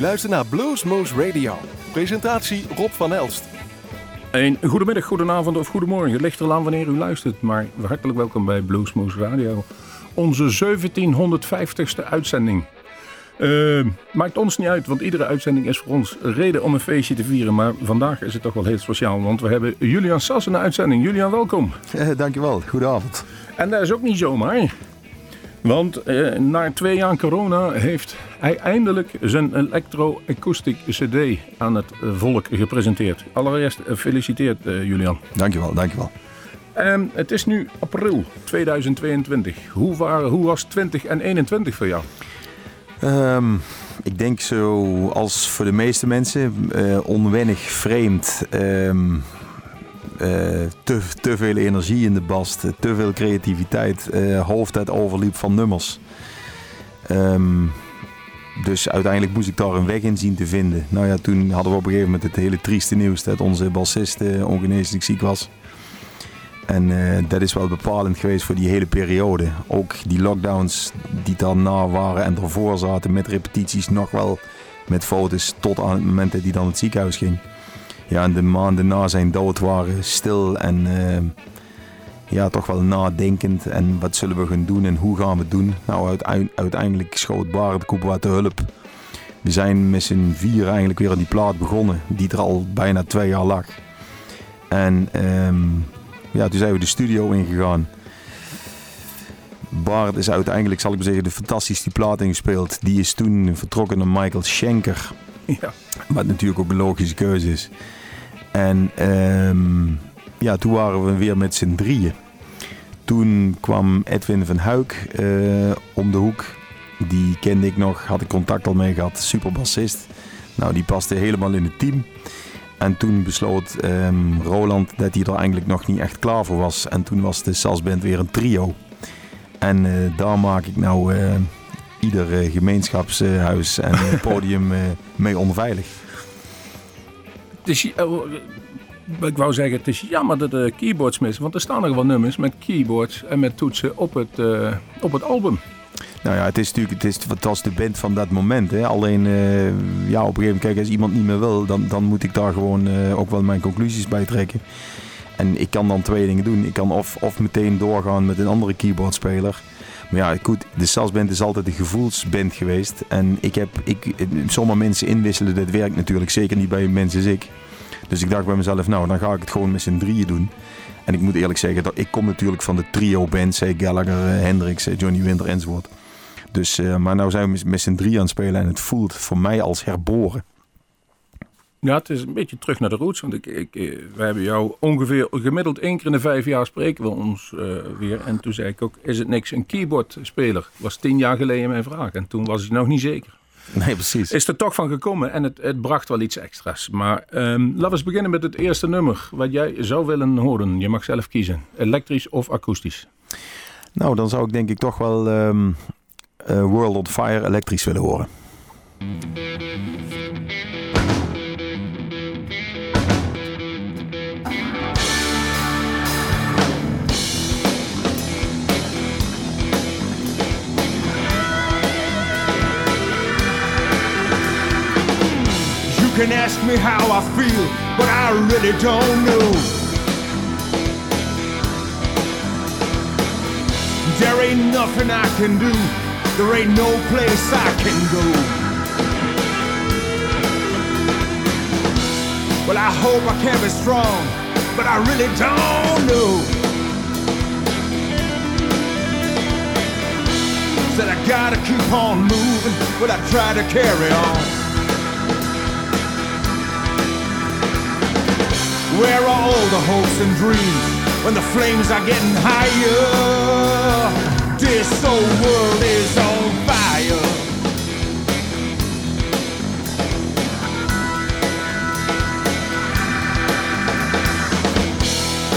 luistert naar Bluesmoose Radio. Presentatie Rob van Elst. Een goedemiddag, goedenavond of goedemorgen. Het ligt er aan wanneer u luistert, maar hartelijk welkom bij Bluesmoose Radio. Onze 1750ste uitzending. Uh, maakt ons niet uit, want iedere uitzending is voor ons reden om een feestje te vieren. Maar vandaag is het toch wel heel speciaal, want we hebben Julian Sas in de uitzending. Julian, welkom. Eh, dankjewel, goedenavond. En dat is ook niet zomaar. Want eh, na twee jaar corona heeft hij eindelijk zijn electro-acoustic CD aan het volk gepresenteerd. Allereerst uh, gefeliciteerd, uh, Julian. Dankjewel, dankjewel. Um, het is nu april 2022. Hoe, waren, hoe was 20 en 21 voor jou? Um, ik denk zo als voor de meeste mensen uh, onwennig, vreemd. Um, uh, te, te veel energie in de bast, te veel creativiteit, uh, hoofd dat overliep van nummers. Um, dus uiteindelijk moest ik daar een weg in zien te vinden. Nou ja, toen hadden we op een gegeven moment het hele trieste nieuws dat onze bassist ongeneeslijk ziek was. En dat is wel bepalend geweest voor die hele periode. Ook die lockdowns die daarna waren en ervoor zaten met repetities nog wel met foto's tot aan het moment dat hij dan het ziekenhuis ging ja, en de maanden na zijn dood waren stil en uh, ja, toch wel nadenkend. En wat zullen we gaan doen en hoe gaan we het doen? Nou, uiteindelijk schoot Barend Koepwa te hulp. We zijn met z'n vier eigenlijk weer aan die plaat begonnen, die er al bijna twee jaar lag. En um, ja, toen zijn we de studio ingegaan. Bart is uiteindelijk, zal ik maar zeggen, de fantastisch die plaat ingespeeld. Die is toen vertrokken naar Michael Schenker. Ja. Wat natuurlijk ook een logische keuze is. En um, ja, toen waren we weer met z'n drieën. Toen kwam Edwin van Huik uh, om de hoek. Die kende ik nog, had ik contact al mee gehad. Super bassist. Nou, die paste helemaal in het team. En toen besloot um, Roland dat hij er eigenlijk nog niet echt klaar voor was. En toen was de Salsband weer een trio. En uh, daar maak ik nou uh, ieder gemeenschapshuis en podium mee onveilig is, uh, ik wou zeggen, het is jammer dat de keyboards missen. Want er staan nog wel nummers met keyboards en met toetsen op het, uh, op het album. Nou ja, het is natuurlijk het, is, was de band van dat moment. Hè. Alleen, ja, op een gegeven moment, kijk, als iemand niet meer wil, dan, dan moet ik daar gewoon ook wel mijn conclusies bij trekken. En ik kan dan twee dingen doen. Ik kan of, of meteen doorgaan met een andere keyboardspeler. Maar ja, goed, de salsband is altijd een gevoelsband geweest. En ik heb, ik, sommige mensen inwisselen, dat werkt natuurlijk zeker niet bij mensen als ik. Dus ik dacht bij mezelf, nou, dan ga ik het gewoon met z'n drieën doen. En ik moet eerlijk zeggen, dat ik kom natuurlijk van de trio-bands, Gallagher, eh, Hendrix, eh, Johnny Winter enzovoort. Dus, uh, maar nou zijn we met z'n drieën aan het spelen en het voelt voor mij als herboren. Ja, het is een beetje terug naar de roots. Want ik, ik, eh, we hebben jou ongeveer gemiddeld één keer in de vijf jaar spreken we ons uh, weer. En toen zei ik ook, is het niks een keyboardspeler? was tien jaar geleden mijn vraag. En toen was ik nog niet zeker. Nee, precies. Is er toch van gekomen en het, het bracht wel iets extra's. Maar um, laten we eens beginnen met het eerste nummer. Wat jij zou willen horen. Je mag zelf kiezen. Elektrisch of akoestisch? Nou, dan zou ik denk ik toch wel um, uh, World on Fire elektrisch willen horen. Can ask me how I feel, but I really don't know. There ain't nothing I can do, there ain't no place I can go. Well, I hope I can be strong, but I really don't know. Said I gotta keep on moving, but I try to carry on. Where are all the hopes and dreams when the flames are getting higher? This old world is on fire.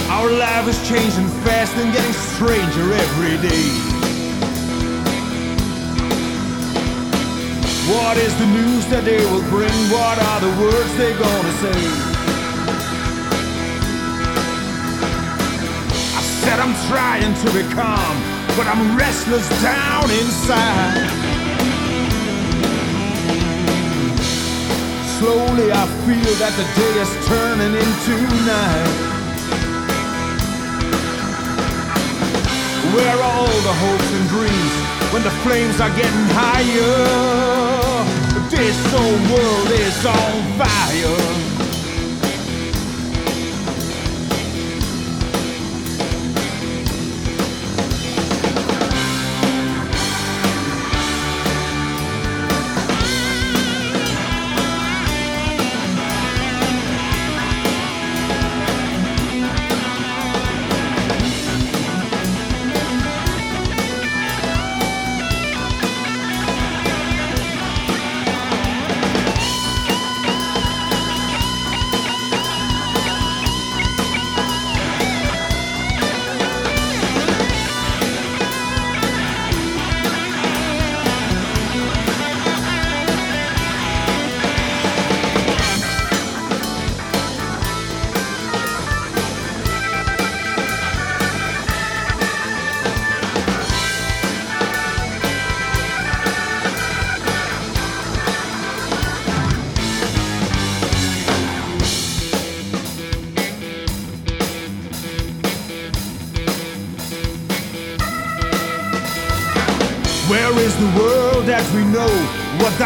Our life is changing fast and getting stranger every day. What is the news that they will bring? What are the words they're gonna say? Said I'm trying to become, but I'm restless down inside. slowly I feel that the day is turning into night. Where are all the hopes and dreams when the flames are getting higher? This whole world is on fire.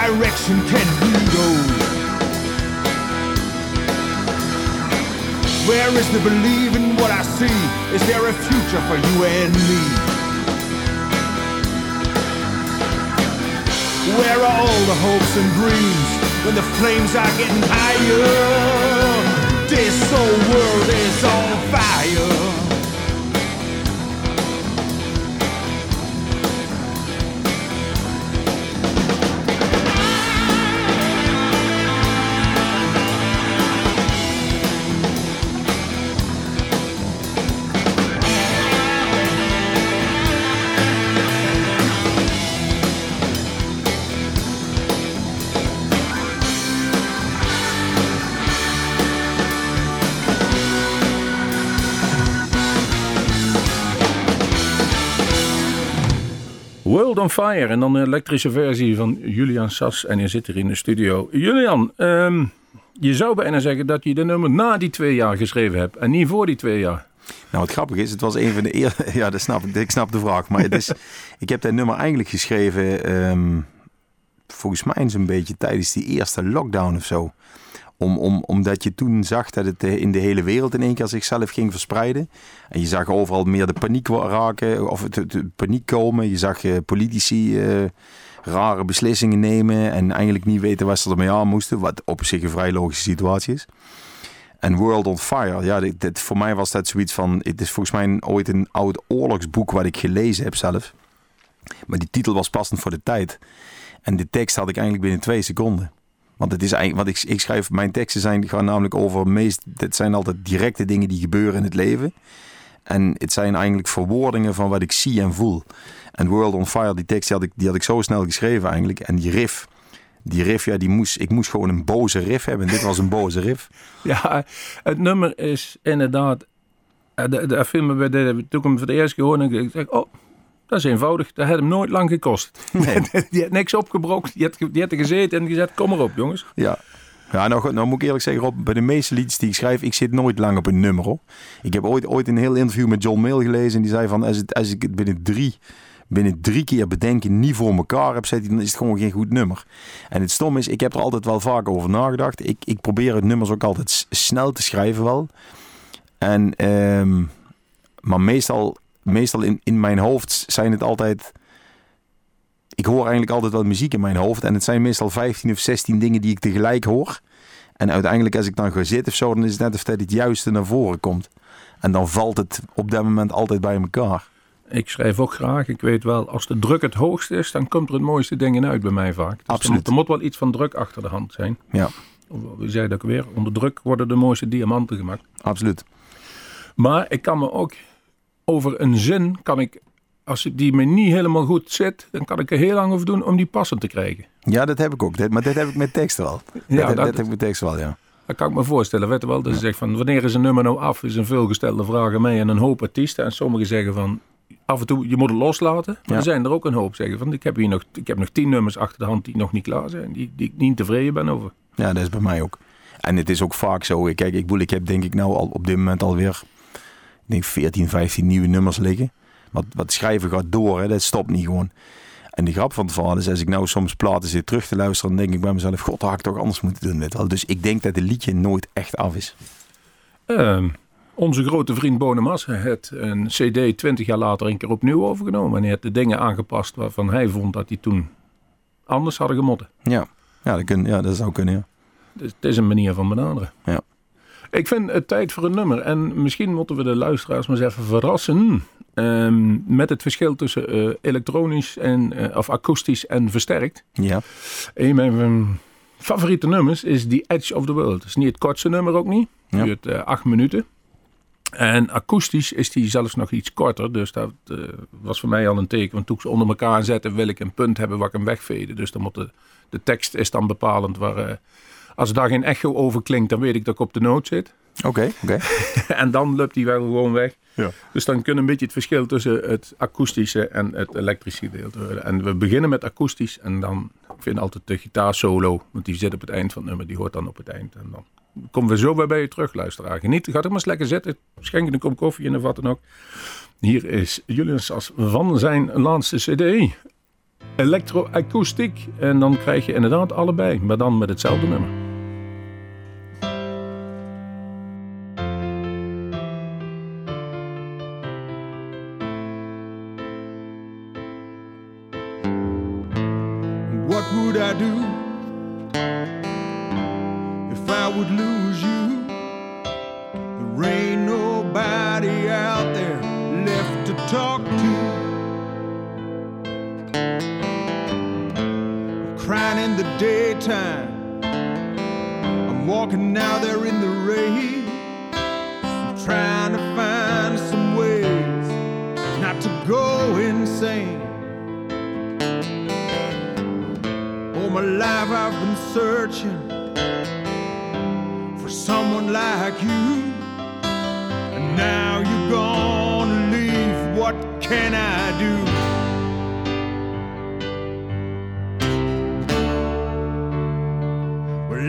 Direction can we go? Where is the belief in what I see? Is there a future for you and me? Where are all the hopes and dreams when the flames are getting higher? This whole world is on fire. World on Fire en dan een elektrische versie van Julian Sas. En hij zit hier in de studio. Julian, ehm, je zou bijna zeggen dat je de nummer na die twee jaar geschreven hebt en niet voor die twee jaar. Nou, wat grappig is, het was een van de eerste. Ja, dat snap ik. Ik snap de vraag. Maar het is, ik heb dat nummer eigenlijk geschreven. ehm, volgens mij zo'n beetje tijdens die eerste lockdown of zo. Om, om, omdat je toen zag dat het in de hele wereld in één keer zichzelf ging verspreiden. En je zag overal meer de paniek raken, of de, paniek komen. Je zag eh, politici eh, rare beslissingen nemen en eigenlijk niet weten wat ze ermee aan moesten. Wat op zich een vrij logische situatie is. En World on Fire, ja, dit, voor mij was dat zoiets van... Het is volgens mij ooit een oud oorlogsboek wat ik gelezen heb zelf. Maar die titel was passend voor de tijd. En de tekst had ik eigenlijk binnen twee seconden. Want het is eigenlijk, wat ik, ik schrijf, mijn teksten zijn, gaan namelijk over meest, het zijn altijd directe dingen die gebeuren in het leven. En het zijn eigenlijk verwoordingen van wat ik zie en voel. En World on Fire, die tekst die had ik, die had ik zo snel geschreven eigenlijk. En die riff, die riff, ja, die moest, ik moest gewoon een boze riff hebben. En dit was een boze riff. Ja, het nummer is inderdaad. eh, de film toen ik hem voor de eerste keer hoorde, ik zeg, oh, dat is eenvoudig. Dat had hem nooit lang gekost. Nee. die had niks opgebroken. Die had, die had er gezeten en gezegd, kom maar op jongens. Ja. Ja, nou, goed, nou moet ik eerlijk zeggen, Rob, bij de meeste liedjes die ik schrijf, ik zit nooit lang op een nummer. Hoor. Ik heb ooit, ooit een heel interview met John Mayle gelezen en die zei van, als, het, als ik het binnen drie, binnen drie keer bedenken niet voor elkaar heb, hij, dan is het gewoon geen goed nummer. En het stom is, ik heb er altijd wel vaak over nagedacht. Ik, ik probeer het nummers ook altijd snel te schrijven wel. En, ehm, maar meestal, meestal in, in mijn hoofd zijn het altijd ik hoor eigenlijk altijd wel muziek in mijn hoofd. En het zijn meestal 15 of 16 dingen die ik tegelijk hoor. En uiteindelijk als ik dan ga zitten of zo, dan is het net of dat het juiste naar voren komt. En dan valt het op dat moment altijd bij elkaar. Ik schrijf ook graag. Ik weet wel, als de druk het hoogst is, dan komt er het mooiste dingen uit bij mij vaak. Dus Absoluut. Er moet, er moet wel iets van druk achter de hand zijn. Ja, Wie zei dat ook weer? Onder druk worden de mooiste diamanten gemaakt. absoluut. Maar ik kan me ook over een zin, kan ik, als ik die me niet helemaal goed zit, dan kan ik er heel lang over doen om die passend te krijgen. Ja, dat heb ik ook. Maar dat heb ik met teksten wel. Ja, dat, dat, dat- heb ik met teksten wel, ja. Dat kan ik me voorstellen. Weet je wel, dat je zegt van wanneer is een nummer nou af? Is een veelgestelde vraag aan mij en een hoop artiesten. En sommigen zeggen van af en toe, je moet het loslaten. Maar Ja. er zijn er ook een hoop zeggen van, ik heb hier nog, ik heb nog tien nummers achter de hand die nog niet klaar zijn. Die, die ik niet tevreden ben over. Ja, dat is bij mij ook. En het is ook vaak zo. Kijk, ik, bedoel, ik heb denk ik nou al op dit moment alweer denk 14, 15 nieuwe nummers liggen. Wat, wat schrijven gaat door, hè, dat stopt niet gewoon. En de grap van het verhaal is, als ik nou soms platen zit terug te luisteren, dan denk ik bij mezelf, god, had ik toch anders moeten doen. Je wel. Dus ik denk dat het liedje nooit echt af is. Ehm, onze grote vriend Bonemas heeft een cd 20 jaar later een keer opnieuw overgenomen. En hij heeft de dingen aangepast waarvan hij vond dat die toen anders hadden gemotten. Ja, ja, dat, kun, ja, dat zou kunnen, ja. Dus het is een manier van benaderen. Ja. Ik vind het tijd voor een nummer. En misschien moeten we de luisteraars maar eens even verrassen. ehm, met het verschil tussen eh, elektronisch en, eh, of akoestisch en versterkt. Ja, Een van mijn favoriete nummers is The Edge of the World. Het is niet het kortste nummer ook niet. Ja. duurt eh, acht minuten. En akoestisch is die zelfs nog iets korter. Dus dat was voor mij al een teken. Want toen ik ze onder elkaar zette, wil ik een punt hebben waar ik hem wegvede. Dus dan moet de, de tekst is dan bepalend. Waar, als daar geen echo over klinkt, dan weet ik dat ik op de noot zit. oké, oké. en dan loopt die wel gewoon weg. Ja. Dus dan kun je een beetje het verschil tussen het akoestische en het elektrische gedeelte horen. En we beginnen met akoestisch en dan, ik vind altijd de gitaarsolo, want die zit op het eind van het nummer, die hoort dan op het eind. En dan komen we zo weer bij je terug, luisteraar. Geniet, ga er maar eens lekker zitten, schenk een kop koffie in of wat dan ook. Hier is Julian Sas van zijn laatste cd, Electro-akoestiek. En dan krijg je inderdaad allebei, maar dan met hetzelfde nummer.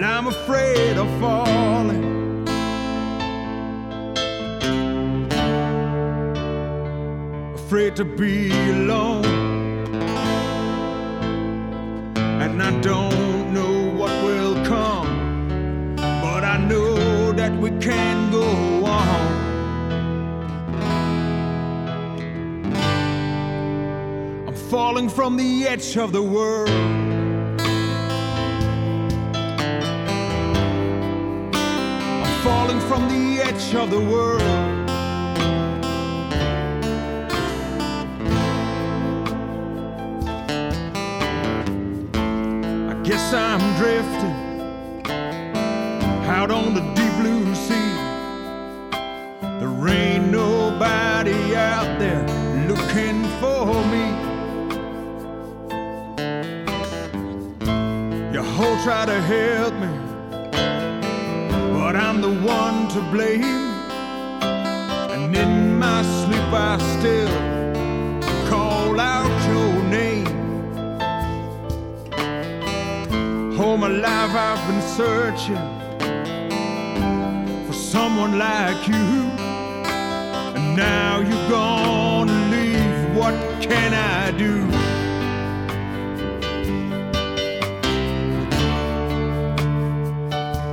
Well, I'm afraid of falling. Afraid to be alone. and I don't know what will come, but I know that we can go on. I'm falling from the edge of the world. Falling from the edge of the world. I guess I'm drifting out on the deep blue sea. There ain't nobody out there looking for me. Your whole try to help me, The one to blame. And in my sleep, I still call out your name. My life I've been searching for someone like you. And now you're leave. What can I do?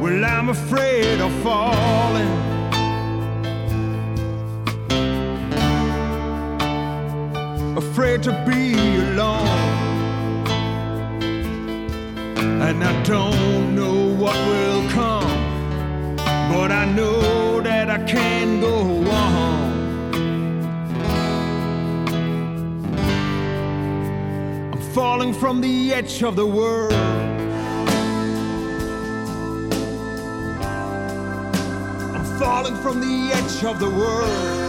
Well, I'm afraid of falling. Afraid to be alone. And I don't know what will come, but I know that I can go on. I'm falling from the edge of the world. Falling from the edge of the world.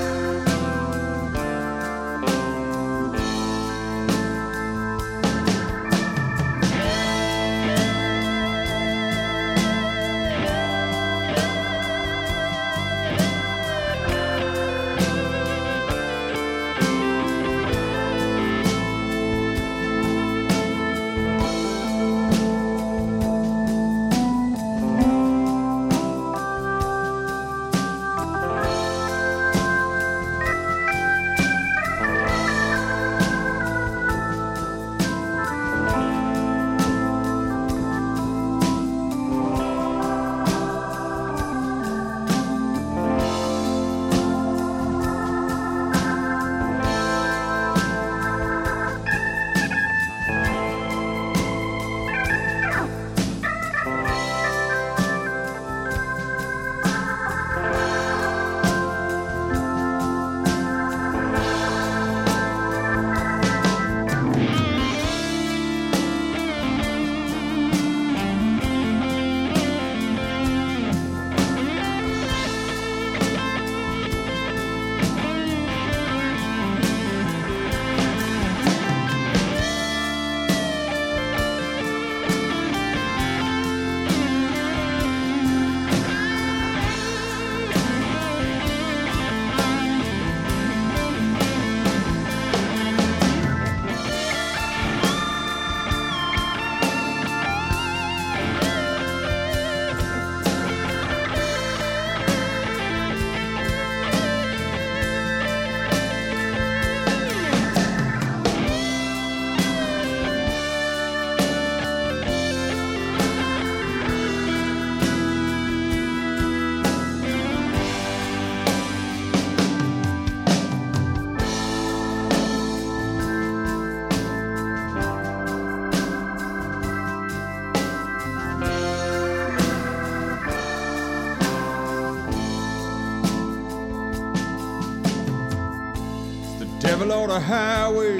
Travel on a highway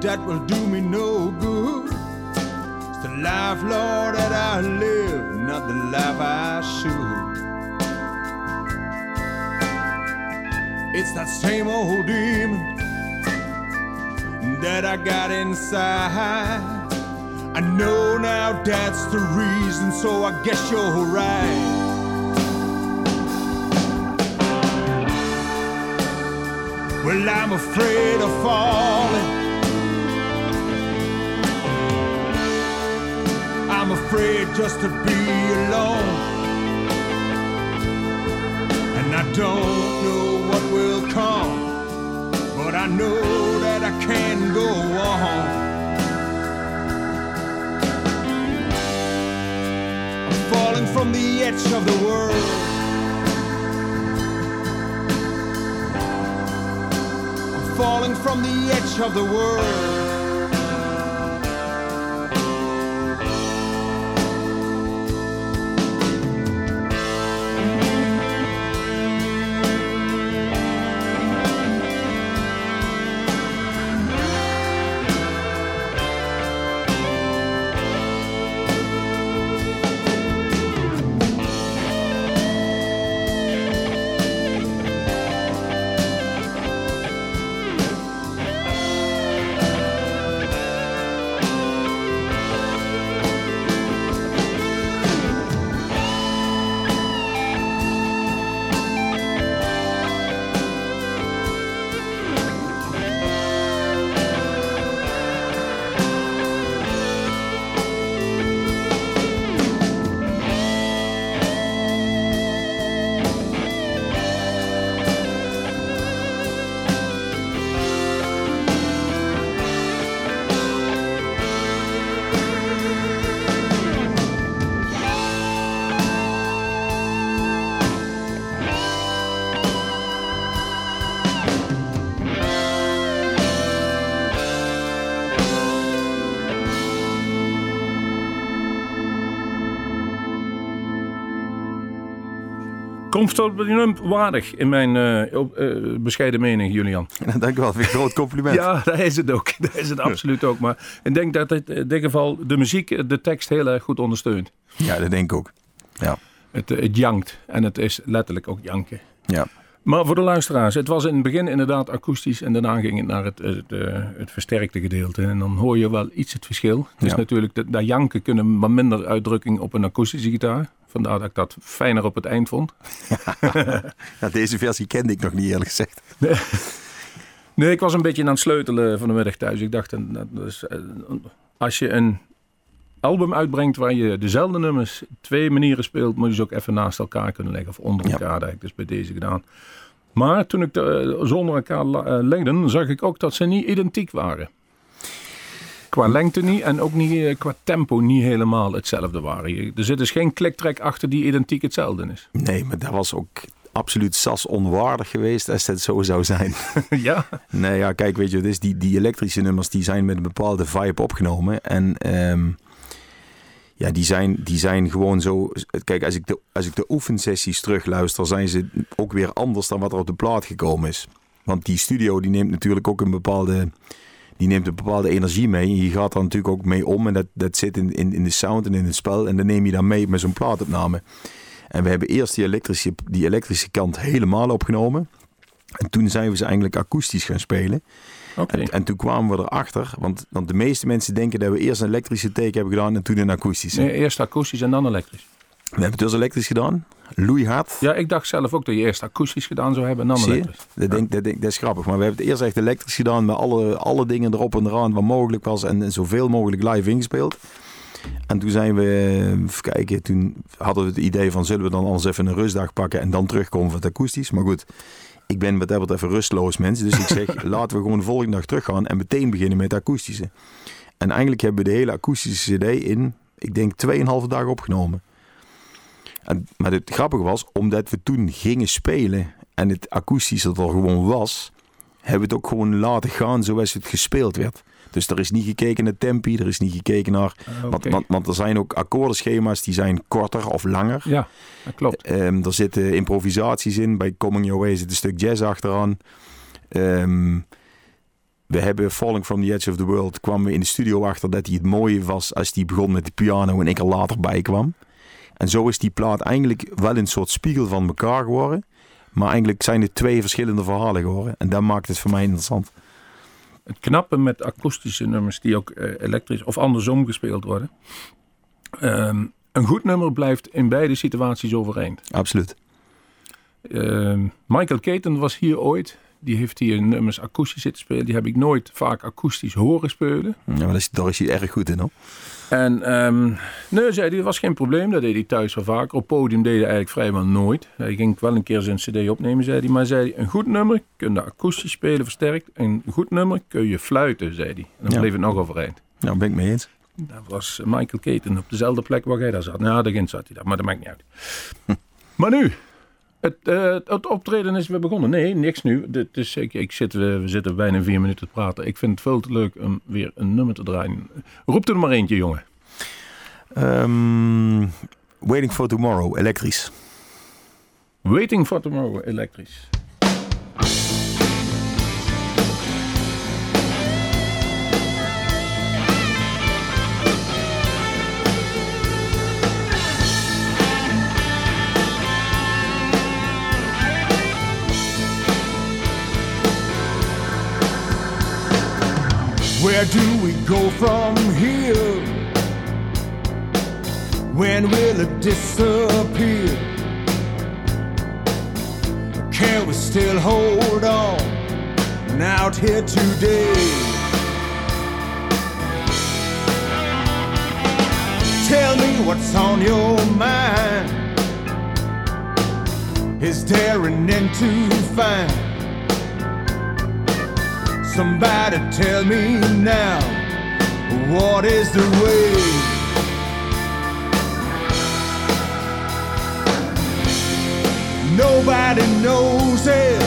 that will do me no good. It's the life, Lord, that I live, not the life I should. It's that same old demon that I got inside. I know now that's the reason, so I guess you're right. Well, I'm afraid of falling. I'm afraid just to be alone. And I don't know what will come, but I know that I can go on. I'm falling from the edge of the world. Falling from the edge of the world. Comfortably waardig in mijn eh, eh, bescheiden mening, Julian. Nou, dank u wel, vind ik een groot compliment. Ja, dat is het ook. Dat is het absoluut ook. Maar ik denk dat het in dit geval de muziek de tekst heel erg goed ondersteunt. Ja, dat denk ik ook. Ja, Het, eh, het jankt. En het is letterlijk ook janken. ja. Maar voor de luisteraars, het was in het begin inderdaad akoestisch en daarna ging het naar het, het, het versterkte gedeelte. En dan hoor je wel iets het verschil. Het is Ja. natuurlijk, dat, dat janken kunnen wat minder uitdrukking op een akoestische gitaar. Vandaar dat ik dat fijner op het eind vond. Ja, deze versie kende ik nog niet eerlijk gezegd. Nee, ik was een beetje aan het sleutelen van de middag thuis. Ik dacht, is, eh, als je een album uitbrengt waar je dezelfde nummers twee manieren speelt, moet je ze ook even naast elkaar kunnen leggen. Of onder Ja. elkaar, dat heb ik dus bij deze gedaan. Maar toen ik de, eh, zonder elkaar eh, legde, zag ik ook dat ze niet identiek waren. Qua lengte niet en ook niet eh, qua tempo niet helemaal hetzelfde waren. Er zit dus geen kliktrek achter die identiek hetzelfde is. Nee, maar dat was ook absoluut sas onwaardig geweest als dat zo zou zijn. ja, Nee, ja, kijk, weet je, dus die, die elektrische nummers die zijn met een bepaalde vibe opgenomen. En ehm, ja, die zijn, die zijn gewoon zo. Kijk, als ik, de, als ik de oefensessies terugluister, zijn ze ook weer anders dan wat er op de plaat gekomen is. Want die studio die neemt natuurlijk ook een bepaalde. Die neemt een bepaalde energie mee. En je gaat daar natuurlijk ook mee om. En dat, dat zit in, in, in de sound en in het spel. En dan neem je dan mee met zo'n plaatopname. En we hebben eerst die elektrische, die elektrische kant helemaal opgenomen. En toen zijn we ze eigenlijk akoestisch gaan spelen. En, en toen kwamen we erachter, want, want de meeste mensen denken dat we eerst een elektrische take hebben gedaan en toen een akoestische. Nee, eerst akoestisch en dan elektrisch. We hebben het dus elektrisch gedaan, loeihard. Ja, ik dacht zelf ook dat je eerst akoestisch gedaan zou hebben en dan elektrisch. Dat, denk, dat, denk, dat is grappig, maar we hebben het eerst echt elektrisch gedaan met alle, alle dingen erop en eraan wat mogelijk was en, en zoveel mogelijk live ingespeeld. En toen zijn we, even kijken, toen hadden we het idee van zullen we dan anders even een rustdag pakken en dan terugkomen voor het akoestisch. Maar goed, ik ben wat dat een rustloos mens, dus ik zeg laten we gewoon de volgende dag teruggaan en meteen beginnen met het akoestische. En eigenlijk hebben we de hele akoestische cd in, ik denk 2,5 dagen opgenomen. En, maar het grappige was, omdat we toen gingen spelen en het akoestisch er gewoon was, hebben we het ook gewoon laten gaan zoals het gespeeld werd. Dus er is niet gekeken naar tempi, er is niet gekeken naar... Want, Oké. want, want er zijn ook akkoordenschema's die zijn korter of langer. Ja, dat klopt. Ehm, er zitten improvisaties in. Bij Coming Your Way zit een stuk jazz achteraan. Ehm, we hebben Falling from the Edge of the World. kwamen we in de studio achter dat hij het mooie was als hij begon met de piano en ik er later bij kwam. En zo is die plaat eigenlijk wel een soort spiegel van elkaar geworden. Maar eigenlijk zijn het twee verschillende verhalen geworden. En dat maakt het voor mij interessant. Het knappe met akoestische nummers die ook eh, elektrisch of andersom gespeeld worden. Ehm, een goed nummer blijft in beide situaties overeind. Absoluut. Ehm, Michael Keaton was hier ooit. Die heeft hier nummers akoestisch zitten spelen. Die heb ik nooit vaak akoestisch horen spelen. Ja, maar dat is, daar is hij erg goed in hoor. En ehm, nee, zei hij, dat was geen probleem. Dat deed hij thuis wel vaker. Op podium deed hij eigenlijk vrijwel nooit. Hij ging wel een keer zijn cd opnemen, zei hij. Maar zei hij, een goed nummer kun je akoestisch spelen versterkt. Een goed nummer kun je fluiten, zei hij. En dan Ja. bleef het nog overeind. Nou, ben ik mee eens. Dat was Michael Keaton op dezelfde plek waar jij daar zat. Nou, daarin zat hij daar, maar dat maakt niet uit. maar nu, het, eh, het optreden is weer begonnen. Nee, niks nu. Dit is, ik, ik zit, we, we zitten bijna vier minuten te praten. Ik vind het veel te leuk om weer een nummer te draaien. Roep er maar eentje, jongen. Ehm, Waiting for Tomorrow, elektrisch. Waiting for Tomorrow, elektrisch. Where do we go from here? When will it disappear? Can we still hold on and out here today? Tell me what's on your mind. Is an end to find? Somebody tell me now, what is the way? Nobody knows it.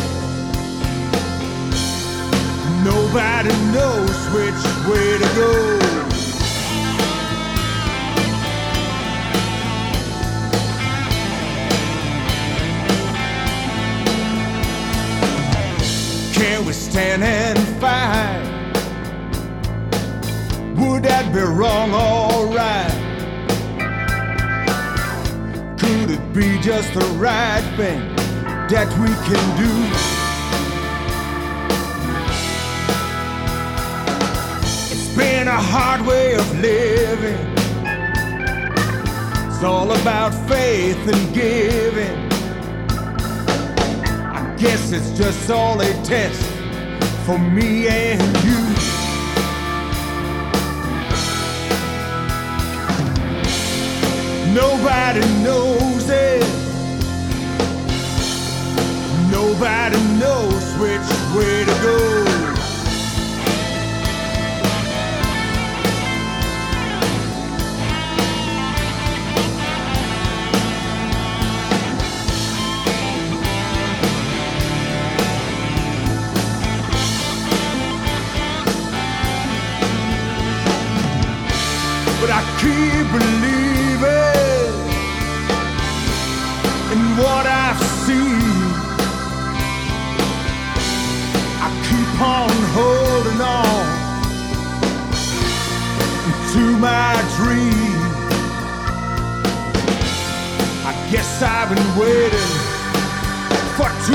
Nobody knows which way to go. Can we stand and fight? Would that be wrong or right? Could it be just the right thing that we can do? It's been a hard way of living. It's all about faith and giving. I guess it's just all a test for me and you. Nobody knows it. Nobody knows which way to go.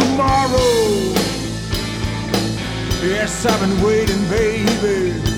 Tomorrow. Yes, I've been waiting, baby.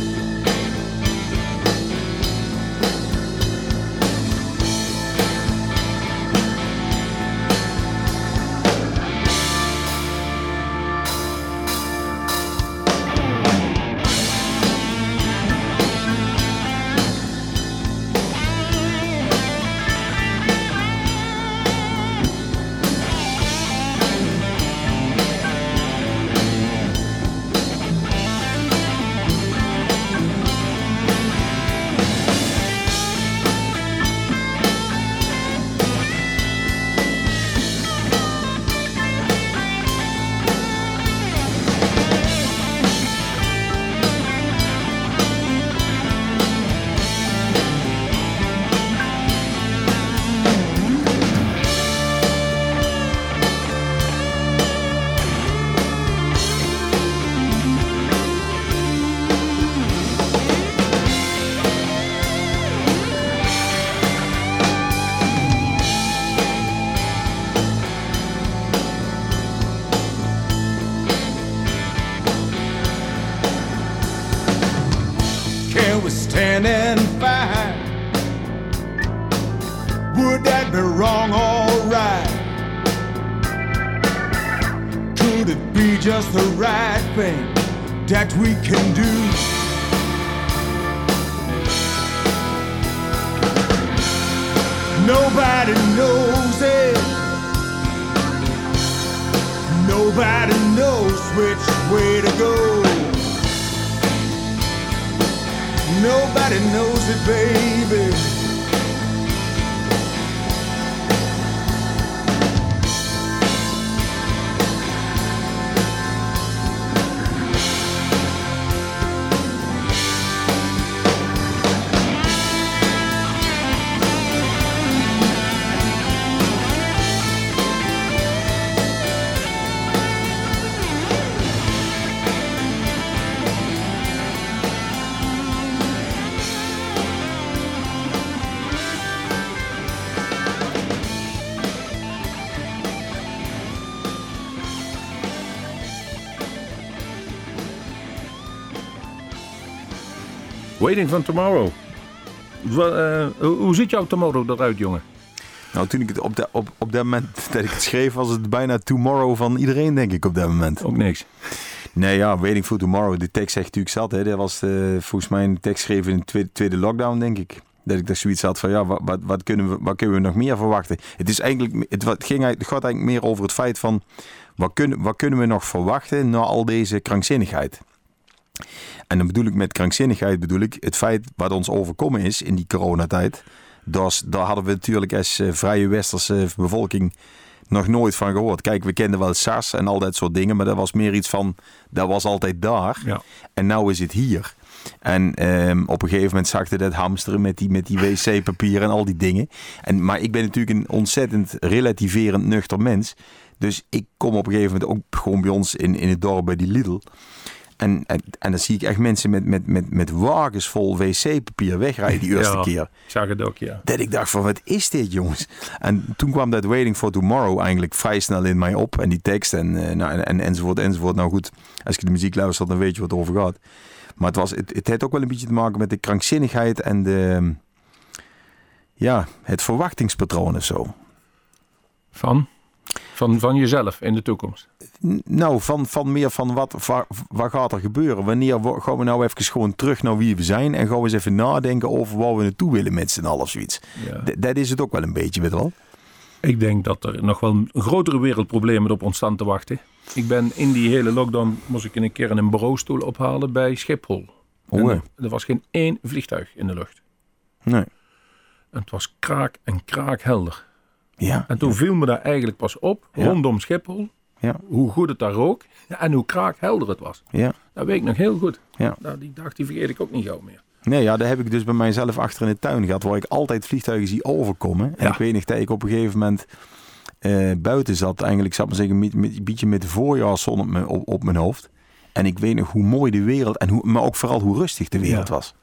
Waiting for Tomorrow. Wa- eh, hoe, ziet jouw Tomorrow eruit, jongen? Nou, toen ik het op, de, op, op dat moment dat ik het schreef, was het bijna tomorrow van iedereen, denk ik, op dat moment. Ook niks. Nee, ja, Waiting for Tomorrow. De tekst zegt natuurlijk zat. Hè. Dat was eh, volgens mij een tekst geschreven in de tweede, tweede lockdown, denk ik. Dat ik daar zoiets had van, ja, wat, wat, wat kunnen we, wat kunnen we nog meer verwachten? Het, is eigenlijk, het, wat ging, het gaat eigenlijk meer over het feit van, wat kunnen, wat kunnen we nog verwachten na al deze krankzinnigheid? En dan bedoel ik met krankzinnigheid, bedoel ik het feit wat ons overkomen is in die coronatijd. Is- daar hadden we natuurlijk als eh, vrije westerse bevolking nog nooit van gehoord. Kijk, we kenden wel SARS en al dat soort dingen, maar dat was meer iets van, dat was altijd daar. Ja. En nou is het hier. En ehm, op een gegeven moment zakte dat hamsteren met die, met die wc-papier en al die dingen. En, maar ik ben natuurlijk een ontzettend relativerend nuchter mens. Dus ik kom op een gegeven moment ook gewoon bij ons in, in het dorp bij die Lidl. En, en, en dan zie ik echt mensen met, met, met, met wagens vol wc-papier wegrijden die eerste Ja. keer. Ik zag het ook, ja. Dat ik dacht van, wat is dit jongens? En toen kwam dat Waiting for Tomorrow eigenlijk vrij snel in mij op. En die tekst en, eh, nou, en, en enzovoort enzovoort. Nou goed, als je de muziek luistert dan weet je wat het over gaat. Maar het, was, het, het heeft ook wel een beetje te maken met de krankzinnigheid en de, ja, het verwachtingspatroon of zo. Van? Van, van jezelf in de toekomst. Nou, van, van meer van wat, wa- wat gaat er gebeuren? Wanneer gaan we nou even gewoon terug naar wie we zijn en gaan we eens even nadenken over waar we naartoe willen met z'n allen of zoiets? Ja. Dat is het ook wel een beetje, weet je wel? Ik denk dat er nog wel een grotere wereldproblemen op ons staan te wachten. Ik ben in die hele lockdown, moest ik een keer een bureaustoel ophalen bij Schiphol. Oh, er- was geen één vliegtuig in de lucht. Nee. En het was kraak en kraakhelder. Ja. En toen viel me daar eigenlijk pas op, Ja. rondom Schiphol, Ja. hoe goed het daar rook en hoe kraakhelder het was. Ja. Dat weet ik nog heel goed. Ja. Nou, die dag die vergeet ik ook niet gauw meer. Nee, ja, dat heb ik dus bij mijzelf achter in de tuin gehad, waar ik altijd vliegtuigen zie overkomen. En Ja. ik weet nog dat ik op een gegeven moment eh, buiten zat, eigenlijk, ik maar zeggen, met, met, een beetje met de voorjaarszon op mijn, op, op mijn hoofd. En ik weet nog hoe mooi de wereld, en hoe, maar ook vooral hoe rustig de wereld Ja. was.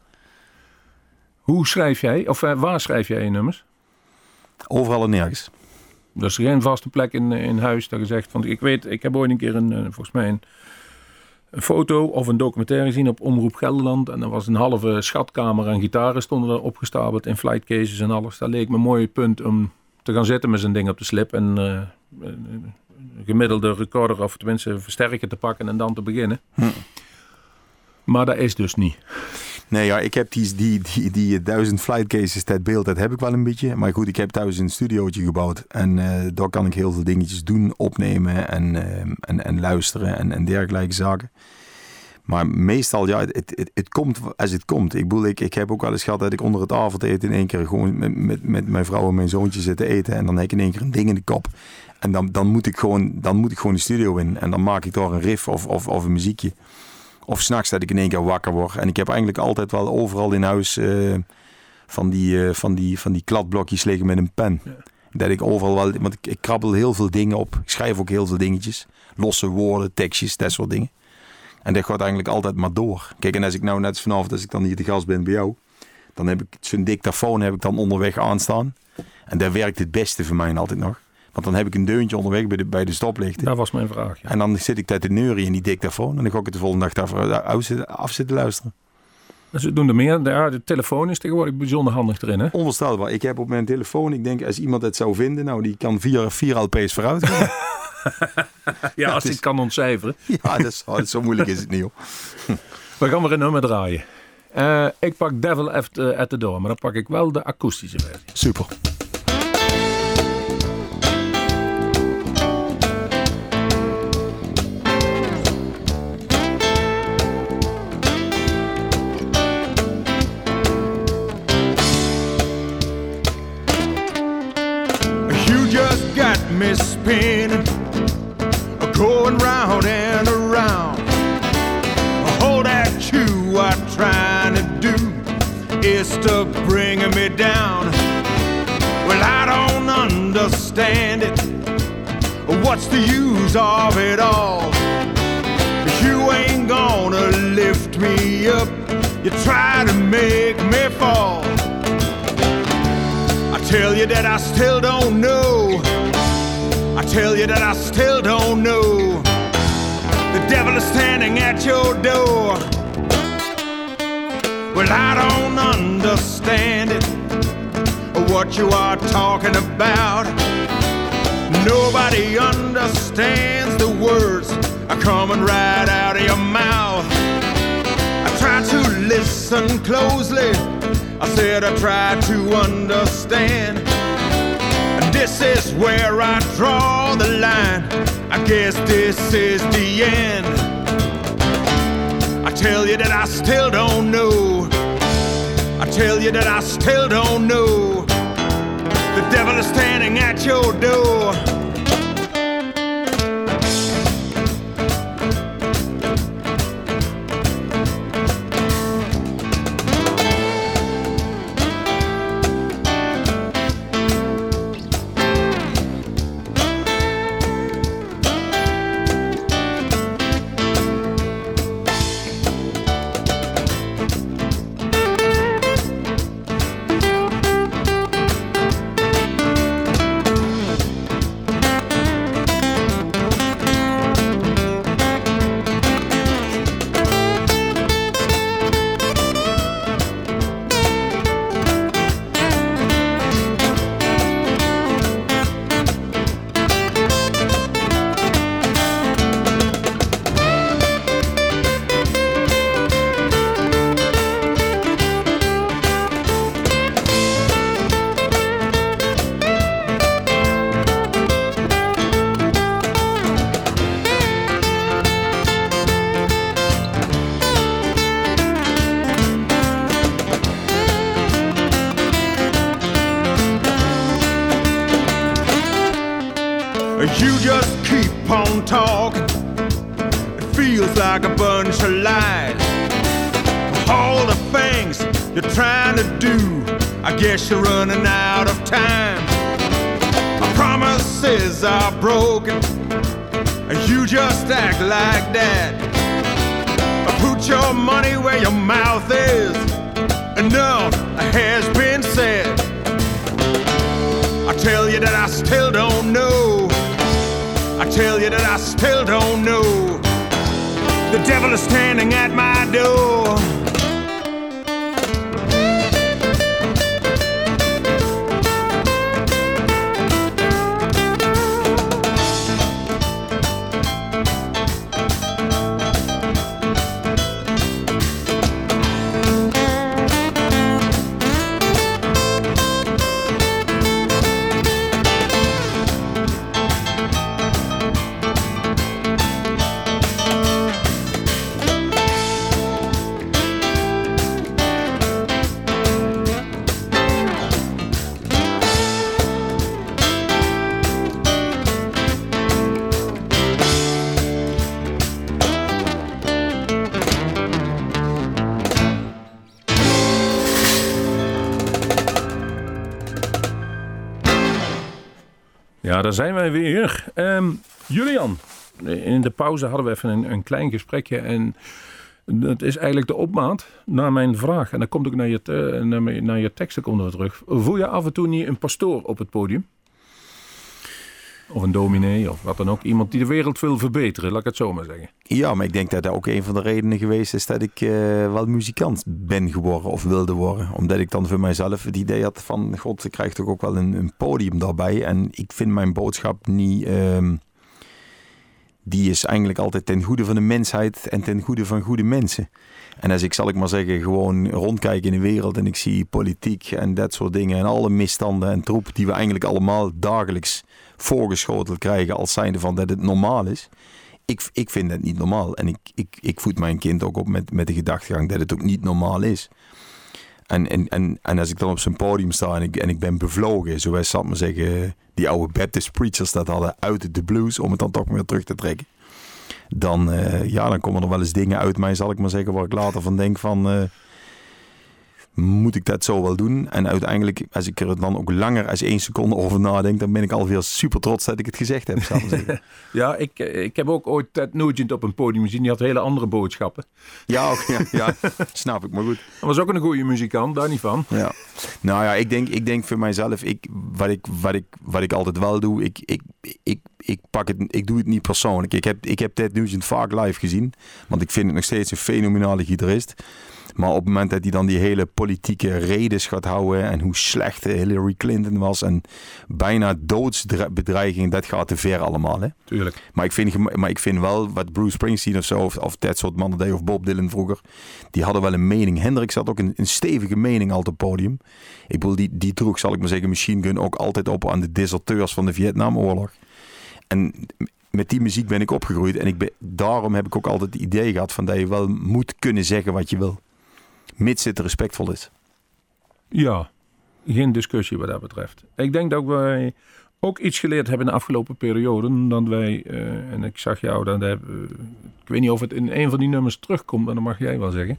Hoe schrijf jij, of eh, waar schrijf jij je nummers? Overal en nergens. Er is geen vaste plek in, in huis dat je zegt, want ik weet, ik heb ooit een keer een, eh, volgens mij een, foto of een documentaire gezien op Omroep Gelderland. En er was een halve schatkamer aan gitaren stonden er opgestapeld in flight cases en alles. Dat leek me een mooi punt om te gaan zitten met zijn ding op de slip en eh, een gemiddelde recorder of tenminste versterker te pakken en dan te beginnen. Maar dat is dus niet. Nee, ja, ik heb die, die, die, die duizend flight cases, dat beeld, dat heb ik wel een beetje. Maar goed, ik heb thuis een studiootje gebouwd. En eh, daar kan ik heel veel dingetjes doen, opnemen en, eh, en, en luisteren en, en dergelijke zaken. Maar meestal, ja, het, het, het komt als het komt. Ik bedoel, ik, ik heb ook wel eens gehad dat ik onder het avondeten in één keer gewoon met, met, met mijn vrouw en mijn zoontje zitten eten. En dan heb ik in één keer een ding in de kop. En dan, dan, moet, ik gewoon, dan moet ik gewoon de studio in. En dan maak ik daar een riff of, of, of een muziekje. Of s'nachts dat ik in één keer wakker word. En ik heb eigenlijk altijd wel overal in huis eh, van, die, eh, van, die, van die kladblokjes liggen met een pen. Dat ik overal wel, want ik, ik krabbel heel veel dingen op. Ik schrijf ook heel veel dingetjes. Losse woorden, tekstjes, dat soort dingen. En dat gaat eigenlijk altijd maar door. Kijk, en als ik nou net vanavond, als ik dan hier te gast ben bij jou, dan heb ik zo'n dictafoon heb ik dan onderweg aanstaan. En daar werkt het beste voor mij altijd nog. Want dan heb ik een deuntje onderweg bij de, bij de stoplichten. Dat was mijn vraag. Ja. En dan zit ik daar te neuren in die dictafoon. En dan ga ik het de volgende dag daarvoor af zitten, luisteren. Ze doen er meer. Ja, de telefoon is tegenwoordig bijzonder handig erin, hè? Onvoorstelbaar. Ik heb op mijn telefoon, ik denk als iemand het zou vinden, nou die kan vier, vier LP's vooruit gaan. Ja, als het ik is- kan ontcijferen. ja, dat is, oh, zo moeilijk is het niet hoor. We gaan weer een nummer draaien. Eh, ik pak Devil at, eh, at the Door, maar dan pak ik wel de akoestische versie. Super. Spinning, going round and around. All that you are trying to do is to bring me down. Well, I don't understand it. What's the use of it all? You ain't gonna lift me up. You try to make me fall. I tell you that I still don't know. I tell you that I still don't know. The devil is standing at your door. Well, I don't understand it. What you are talking about. Nobody understands the words are coming right out of your mouth. I tried to listen closely. I said I tried to understand. This is where I draw the line. I guess this is the end. I tell you that I still don't know. I tell you that I still don't know. The devil is standing at your door. Enough has been said. I tell you that I still don't know. I tell you that I still don't know. The devil is standing at my door. Ja, daar zijn wij weer. Ehm, Julian, in de pauze hadden we even een, een klein gesprekje. En dat is eigenlijk de opmaat naar mijn vraag. En dan komt ook naar je, naar, naar je teksten komt er terug. Voel je af en toe niet een pastoor op het podium? Of een dominee of wat dan ook. Iemand die de wereld wil verbeteren, laat ik het zo maar zeggen. Ja, maar ik denk dat dat ook een van de redenen geweest is dat ik eh, wel muzikant ben geworden of wilde worden. Omdat ik dan voor mijzelf het idee had van, god, ik krijg toch ook wel een, een podium daarbij. En ik vind mijn boodschap niet... ehm, die is eigenlijk altijd ten goede van de mensheid en ten goede van goede mensen. En als ik, zal ik maar zeggen, gewoon rondkijk in de wereld en ik zie politiek en dat soort dingen en alle misstanden en troep die we eigenlijk allemaal dagelijks voorgeschoteld krijgen als zijnde van dat het normaal is. Ik, ik vind het niet normaal. En ik, ik, ik voed mijn kind ook op met, met de gedachtegang dat het ook niet normaal is. En, en, en, en als ik dan op zijn podium sta en ik, en ik ben bevlogen, zoals ik maar zeggen, die oude Baptist preachers dat hadden uit de blues, om het dan toch weer terug te trekken. Dan, eh, ja, dan komen er wel eens dingen uit mij, zal ik maar zeggen, waar ik later van denk van... moet ik dat zo wel doen? En uiteindelijk, als ik er dan ook langer als één seconde over nadenk, dan ben ik alweer super trots dat ik het gezegd heb. Ja, ik, ik heb ook ooit Ted Nugent op een podium gezien. Die had hele andere boodschappen. ja, ook, ja, ja, snap ik, maar goed. Hij was ook een goede muzikant, daar niet van. Ja. Nou ja, ik denk, ik denk voor mijzelf, ik, wat, ik, wat, ik, wat ik altijd wel doe, ik, ik, ik, ik, pak het, ik doe het niet persoonlijk. Ik heb, ik heb Ted Nugent vaak live gezien, want ik vind het nog steeds een fenomenale gitarist. Maar op het moment dat hij dan die hele politieke redes gaat houden en hoe slecht Hillary Clinton was en bijna doodsbedreiging, dat gaat te ver allemaal. Hè? Tuurlijk. Maar ik, vind, maar ik vind wel wat Bruce Springsteen of zo, of, of dat soort mannen deed, of Bob Dylan vroeger, die hadden wel een mening. Hendrix had ook een, een stevige mening al op het podium. Ik bedoel, die, die droeg, zal ik maar zeggen, Machine Gun ook altijd op aan de deserteurs van de Vietnamoorlog. En met die muziek ben ik opgegroeid en ik ben, daarom heb ik ook altijd het idee gehad van dat je wel moet kunnen zeggen wat je wil. Mits het respectvol is. Ja, geen discussie wat dat betreft. Ik denk dat wij ook iets geleerd hebben in de afgelopen periode. Dat wij, eh, en ik zag jou, dat, eh, ik weet niet of het in een van die nummers terugkomt, maar dat mag jij wel zeggen.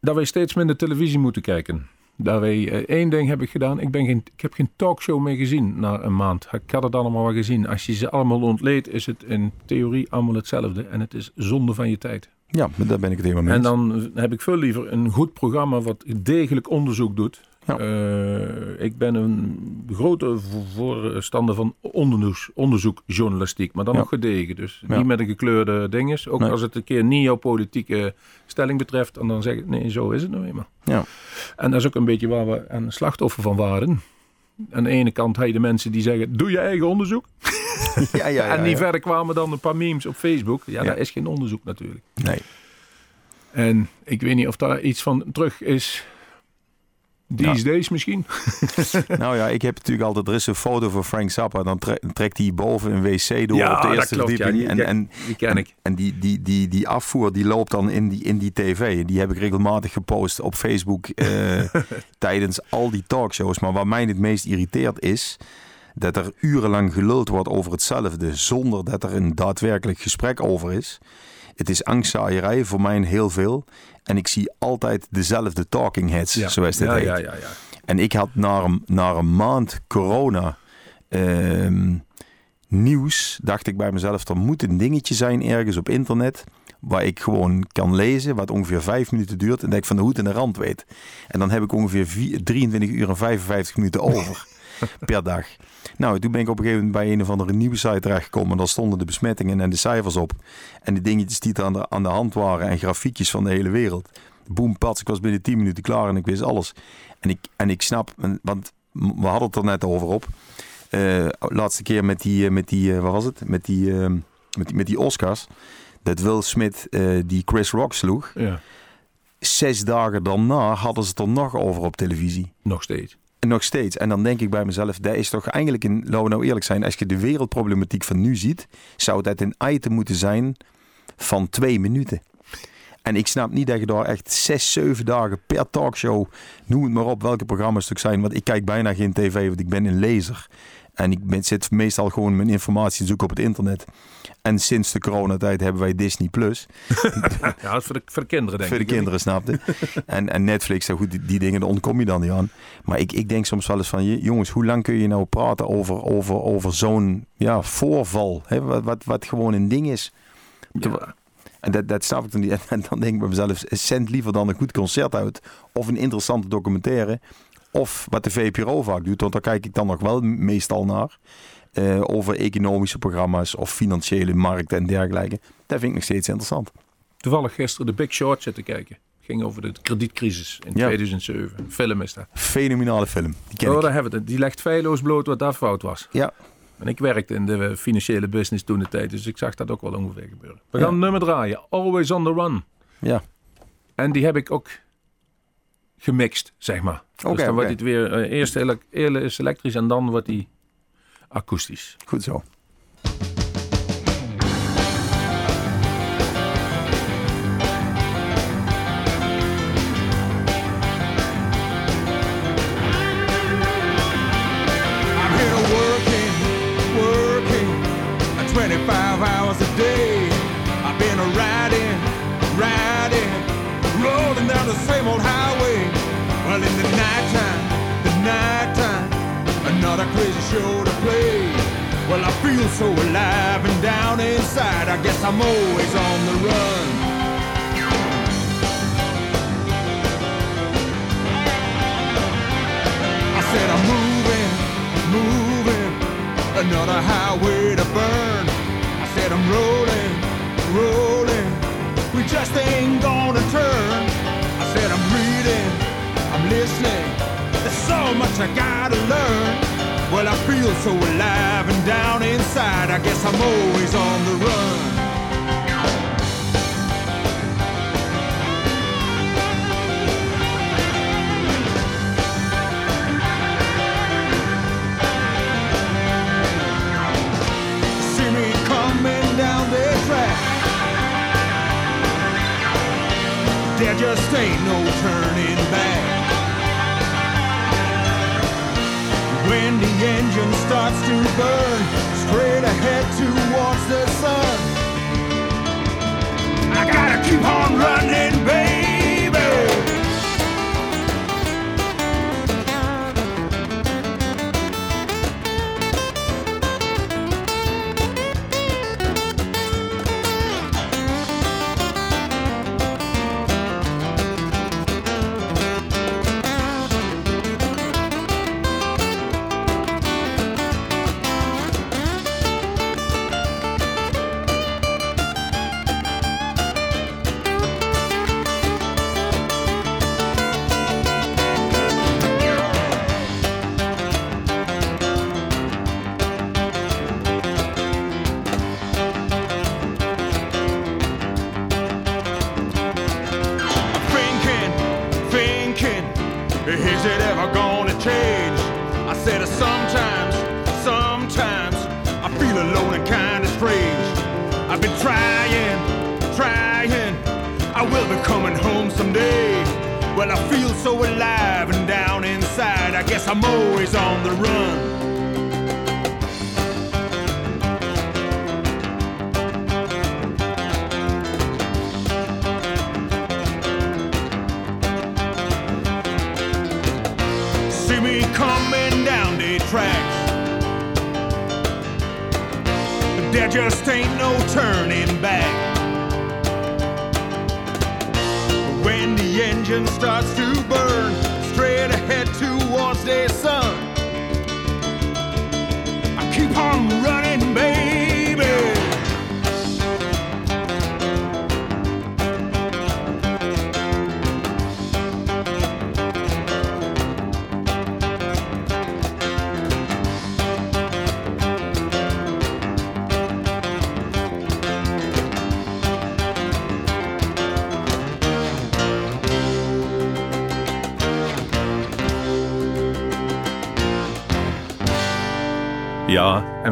Dat wij steeds minder televisie moeten kijken. Dat wij, eh, één ding heb ik gedaan, ik, ben geen, ik heb geen talkshow meer gezien na een maand. Ik had het allemaal wel gezien. Als je ze allemaal ontleedt, is het in theorie allemaal hetzelfde. En het is zonde van je tijd. Ja, daar ben ik het helemaal mee En dan heb ik veel liever een goed programma wat degelijk onderzoek doet. Ja. Eh, ik ben een grote vo- voorstander van onderzoek, onderzoekjournalistiek, maar dan Ja. nog gedegen. Dus Ja. niet met een gekleurde dinges. Ook Nee. als het een keer niet jouw politieke stelling betreft, en dan zeg ik nee, zo is het nou eenmaal. Ja. En dat is ook een beetje waar we een slachtoffer van waren. Aan de ene kant heb je de mensen die zeggen: Doe je eigen onderzoek. Ja, ja, ja, en die ja. verder kwamen dan een paar memes op Facebook. Ja, dat is geen onderzoek natuurlijk. Nee. En ik weet niet of daar iets van terug is. These days misschien. Nou ja, ik heb natuurlijk altijd, er is een foto van Frank Zappa, dan tre- trekt hij boven een wc door op de eerste verdieping. Die, en, die- en, die ken ik. en die, die, die, die afvoer die loopt dan in die, in die tv. Die heb ik regelmatig gepost op Facebook eh, tijdens al die talkshows. Maar wat mij het meest irriteert is dat er urenlang geluld wordt over hetzelfde zonder dat er een daadwerkelijk gesprek over is. Het is angstzaaierij voor mij heel veel. En ik zie altijd dezelfde talking heads, zoals dit ja, heet. ja, ja, ja. En ik had na een, na een maand corona ehm, nieuws, dacht ik bij mezelf, er moet een dingetje zijn ergens op internet waar ik gewoon kan lezen, wat ongeveer vijf minuten duurt en dat ik van de hoed en de rand weet. En dan heb ik ongeveer vier- 23 uur en 55 minuten over per dag. Nou, toen ben ik op een gegeven moment bij een of andere nieuwe site terechtgekomen. Daar stonden de besmettingen en de cijfers op. En de dingetjes die er aan de, aan de hand waren en grafiekjes van de hele wereld. Boom, pats, ik was binnen 10 minuten klaar en ik wist alles. En ik, en ik snap, want we hadden het er net over op. Eh, laatste keer met die, eh, met die eh, wat was het? Met die, met die, met die Oscars. Dat Will Smith die Chris Rock sloeg. ja. Zes dagen daarna hadden ze het er nog over op televisie. Nog steeds. Nog steeds. En dan denk ik bij mezelf, dat is toch eigenlijk een, laten we nou eerlijk zijn, als je de wereldproblematiek van nu ziet, zou dat een item moeten zijn van twee minuten. En ik snap niet dat je daar echt zes, zeven dagen per talkshow, noem het maar op, welke programma's het ook zijn. Want ik kijk bijna geen tv, want ik ben een lezer. En ik ben, zit meestal gewoon mijn informatie zoeken op het internet. En sinds de coronatijd hebben wij Disney+. Plus. Ja, dat is voor de, voor de kinderen denk Voor de ik. kinderen, snapte. en, en Netflix, goed, die, die dingen, daar ontkom je dan niet aan. Maar ik, ik denk soms wel eens van, jongens, hoe lang kun je nou praten over, over, over zo'n ja, voorval? Hè? Wat, wat, wat gewoon een ding is. Ja. En dat, dat snap ik dan niet. En dan denk ik bij mezelf, zend liever dan een goed concert uit. Of een interessante documentaire. Of wat de VPRO vaak doet, want daar kijk ik dan nog wel meestal naar. eh, over economische programma's of financiële markten en dergelijke. Dat vind ik nog steeds interessant. Toevallig gisteren de Big Short zitten kijken. Ging over de kredietcrisis in Ja. 2007. Film is dat. Fenomenale film. Die Oh, daar hebben we het. Die legt feilloos bloot wat daar fout was. Ja, En ik werkte in de financiële business toen de tijd, dus ik zag dat ook wel ongeveer gebeuren. We Ja. gaan een nummer draaien. Always on the run. ja. En die heb ik ook gemixt, zeg maar. Oké, dus dan wordt oké. het weer eh, eerst ele- eerst elektrisch en dan wordt hij akoestisch. goed zo. I'm here working, working, 25 hours a day. I've been a riding, riding, rolling down the same old highway. Well, in the nighttime, the nighttime, another crazy show to play. Well, I feel so alive and down inside. I guess I'm always on the run. I said I'm moving, moving, another highway to burn. I said I'm rolling, rolling, we just ain't gonna turn. I said I'm reading, listening, there's so much I gotta learn. Well, I feel so alive and down inside, I guess I'm always on the run. see me coming down the track. There just ain't no turning back. When the engine starts to burn, straight ahead towards the sun. I gotta keep on running,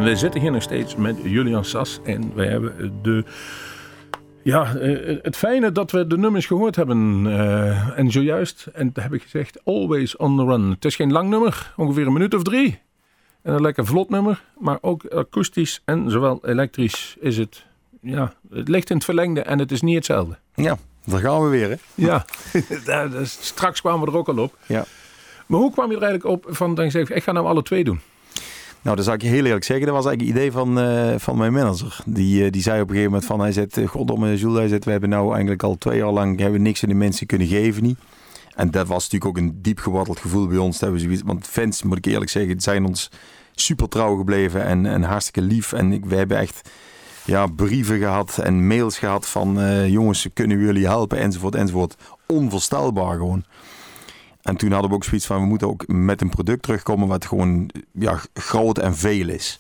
en we zitten hier nog steeds met Julian Sas. En we hebben de. Ja, eh, het fijne dat we de nummers gehoord hebben. eh, en zojuist, en dat heb ik gezegd, always on the run. Het is geen lang nummer, ongeveer een minuut of drie. En een lekker vlot nummer, maar ook akoestisch en zowel elektrisch is het. Ja, het ligt in het verlengde en het is niet hetzelfde. Ja, daar gaan we weer, hè? Ja, daar- straks kwamen we er ook al op. Ja. Maar hoe kwam je er eigenlijk op van dat je zegt, ik ga nou alle twee doen? Nou, dat zou ik je heel eerlijk zeggen. Dat was eigenlijk het idee van, eh, van mijn manager. Die, eh, die zei op een gegeven moment van, hij zegt, eh, goddomme Jules, hij zegt, we hebben nou eigenlijk al twee jaar lang hebben niks aan de mensen kunnen geven niet. En dat was natuurlijk ook een diep geworteld gevoel bij ons. Dat we want fans, moet ik eerlijk zeggen, zijn ons super trouw gebleven en, en hartstikke lief. En ik, we hebben echt ja, brieven gehad en mails gehad van jongens, kunnen we jullie helpen enzovoort enzovoort. Onvoorstelbaar gewoon. En toen hadden we ook zoiets van, we moeten ook met een product terugkomen wat gewoon ja, groot en veel is.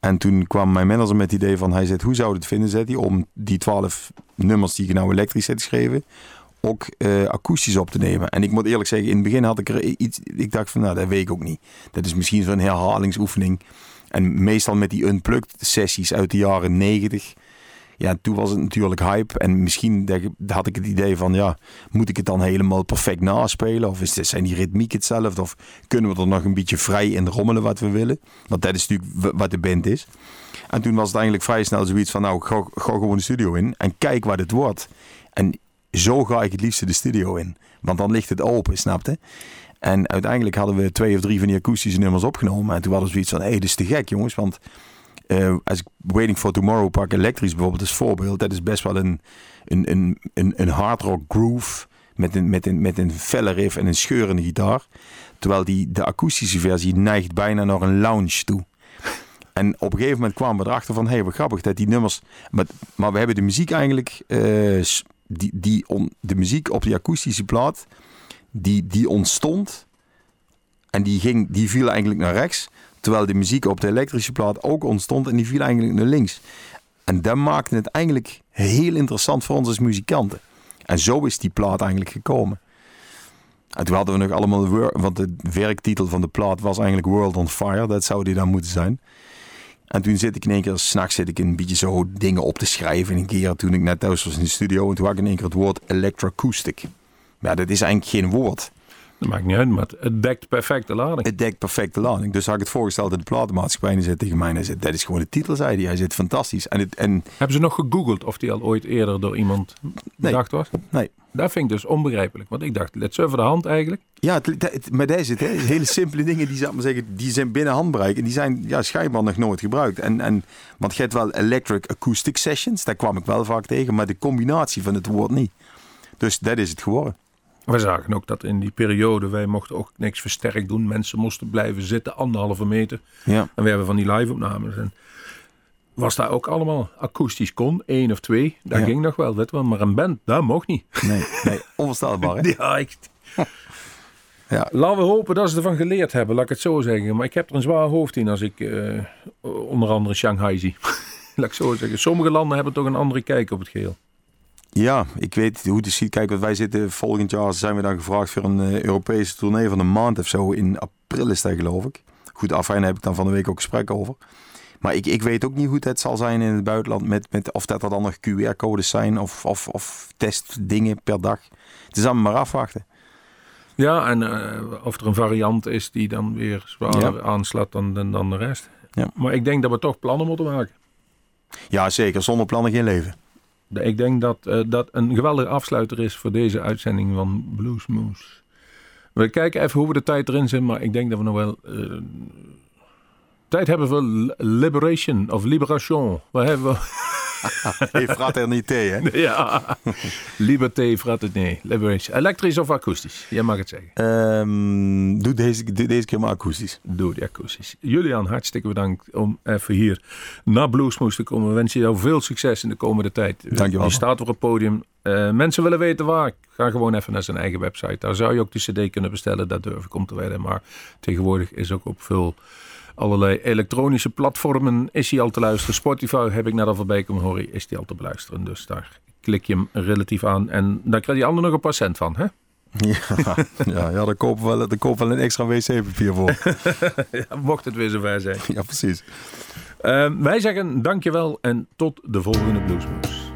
En toen kwam mijn manager met het idee van, hij zei, hoe zou het vinden, zei hij, om die twaalf nummers die je nou elektrisch hebt geschreven, ook uh, akoestisch op te nemen. En ik moet eerlijk zeggen, in het begin had ik er iets, ik dacht van, nou, dat weet ik ook niet. Dat is misschien zo'n herhalingsoefening. En meestal met die unplugged sessies uit de jaren negentig. Ja, toen was het natuurlijk hype. En misschien had ik het idee van, ja, moet ik het dan helemaal perfect naspelen? Of is het, zijn die ritmiek hetzelfde? Of kunnen we er nog een beetje vrij in rommelen wat we willen? Want dat is natuurlijk wat de band is. En toen was het eigenlijk vrij snel zoiets van, nou, ga, ga gewoon de studio in en kijk wat het wordt. En zo ga ik het liefst de studio in. Want dan ligt het open, snapte? En uiteindelijk hadden we twee of drie van die akoestische nummers opgenomen. En toen hadden we zoiets van, hé, hey, dit is te gek jongens. Want uh, als ik Waiting for Tomorrow pak, elektrisch bijvoorbeeld als voorbeeld. Dat is best wel een, een, een, een, een hard rock groove. Met een, met, een, met een felle riff en een scheurende gitaar. Terwijl die, de akoestische versie neigt bijna naar een lounge toe. En op een gegeven moment kwamen we erachter van... hé, hey, wat grappig dat die nummers... Maar, maar we hebben de muziek eigenlijk... Uh, die, die de muziek op die akoestische plaat die, die ontstond en die, ging, die viel eigenlijk naar rechts. Terwijl de muziek op de elektrische plaat ook ontstond en die viel eigenlijk naar links. En dat maakte het eigenlijk heel interessant voor ons als muzikanten. En zo is die plaat eigenlijk gekomen. En toen hadden we nog allemaal, want de werktitel van de plaat was eigenlijk World on Fire. Dat zou die dan moeten zijn. En toen zit ik in één keer, s'nachts zit ik een beetje zo dingen op te schrijven. En een keer toen ik net thuis was in de studio, en toen had ik in één keer het woord electroacoustic. Maar dat is eigenlijk geen woord. Dat maakt niet uit, maar het dekt perfecte lading. Het dekt perfecte lading. Dus had ik het voorgesteld in de platenmaatschappij en zei tegen mij, zei, dat is gewoon de titel, zei hij. Hij zit fantastisch. En, het, en... Hebben ze nog gegoogeld of die al ooit eerder door iemand bedacht was? Nee. Dat vind ik dus onbegrijpelijk. Want ik dacht, let zo voor de hand eigenlijk. Ja, het, het, maar deze het, hele simpele dingen die, zou maar zeggen, die zijn binnen handbereik. En die zijn ja, schijnbaar nog nooit gebruikt. En, en, want je hebt wel electric acoustic sessions, daar kwam ik wel vaak tegen. Maar de combinatie van het woord niet. Dus dat is het geworden. We zagen ook dat in die periode wij mochten ook niks versterkt doen. Mensen moesten blijven zitten, anderhalve meter. Ja. En we hebben van die live-opnames. En was daar ook allemaal akoestisch kon, één of twee. Dat ging nog wel, weet wel. Maar een band, dat mocht niet. Nee, nee onvoorstelbaar hè? ja, echt. Ja. Laten we hopen dat ze ervan geleerd hebben, laat ik het zo zeggen. Maar ik heb er een zwaar hoofd in als ik uh, onder andere Shanghai zie. laat ik zo zeggen. Sommige landen hebben toch een andere kijk op het geheel. Ja, ik weet hoe het ziet. Kijk, want wij zitten volgend jaar zijn we dan gevraagd voor een uh, Europese tournee van een maand of zo. In april is dat geloof ik. Goed, af en heb ik dan van de week ook gesprek over. Maar ik, ik weet ook niet hoe het zal zijn in het buitenland. Met, met, of dat er dan nog QR-codes zijn of, of, of testdingen per dag. Het is allemaal maar afwachten. Ja, en uh, of er een variant is die dan weer zwaarder aanslaat dan, dan, dan de rest. Ja. Maar ik denk dat we toch plannen moeten maken. Ja, zeker. Zonder plannen geen leven. Ik denk dat uh, dat een geweldige afsluiter is voor deze uitzending van Bluesmoose. We kijken even hoe we de tijd erin zijn, maar ik denk dat we nog wel uh, tijd hebben voor Liberation of Liberation. Waar hebben we? fraternité, hè? Ja. Liberté, fraternité, liberation. Elektrisch of akoestisch? Jij mag het zeggen. Um, doe, deze, doe deze keer maar akoestisch. Doe die akoestisch. Julian, hartstikke bedankt om even hier naar Bluesmoes te komen. We wensen jou veel succes in de komende tijd. Dankjewel. Je staat op het podium. Uh, mensen willen weten waar. Ga gewoon even naar zijn eigen website. Daar zou je ook de cd kunnen bestellen. Dat durf ik om te weten. Maar tegenwoordig is ook op veel allerlei elektronische platformen is hij al te luisteren. Spotify heb ik net al voorbij komen horen, is hij al te beluisteren. Dus daar klik je hem relatief aan en daar krijg je ander nog een patiënt van, hè? Ja, ja, ja daar we wel, daar kopen we een extra wc-papier voor. ja, mocht het weer zover zijn. Ja, precies. Uh, wij zeggen dankjewel en tot de volgende Bluesmoes.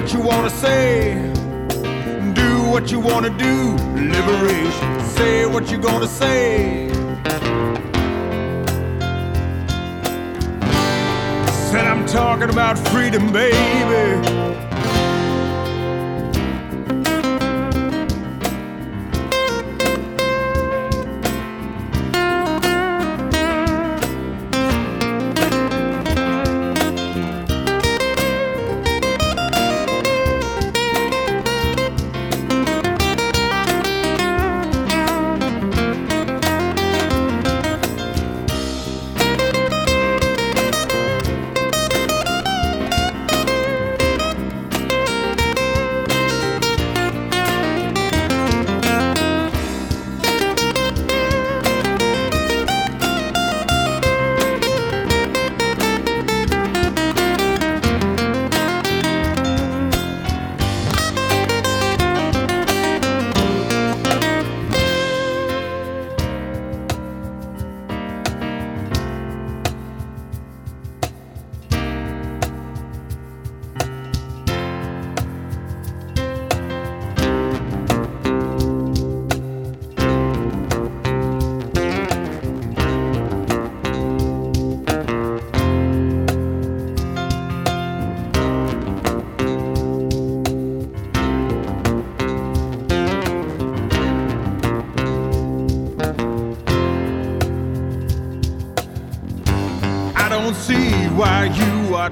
What you wanna say. Do what you wanna do. Liberation. Say what you're gonna say. Said I'm talking about freedom, baby.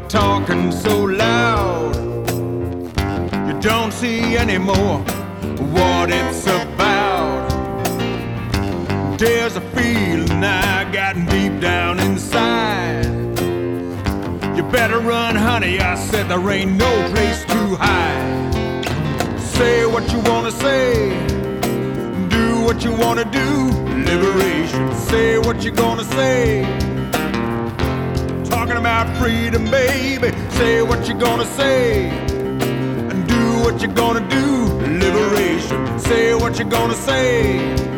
Talking so loud. You don't see anymore what it's about. There's a feeling I got deep down inside. You better run, honey. I said there ain't no place to hide. Say what you wanna say, do what you wanna do. Liberation. Say what you're gonna say talking about freedom, baby. Say what you're gonna say and do what you're gonna do. Liberation. Say what you're gonna say.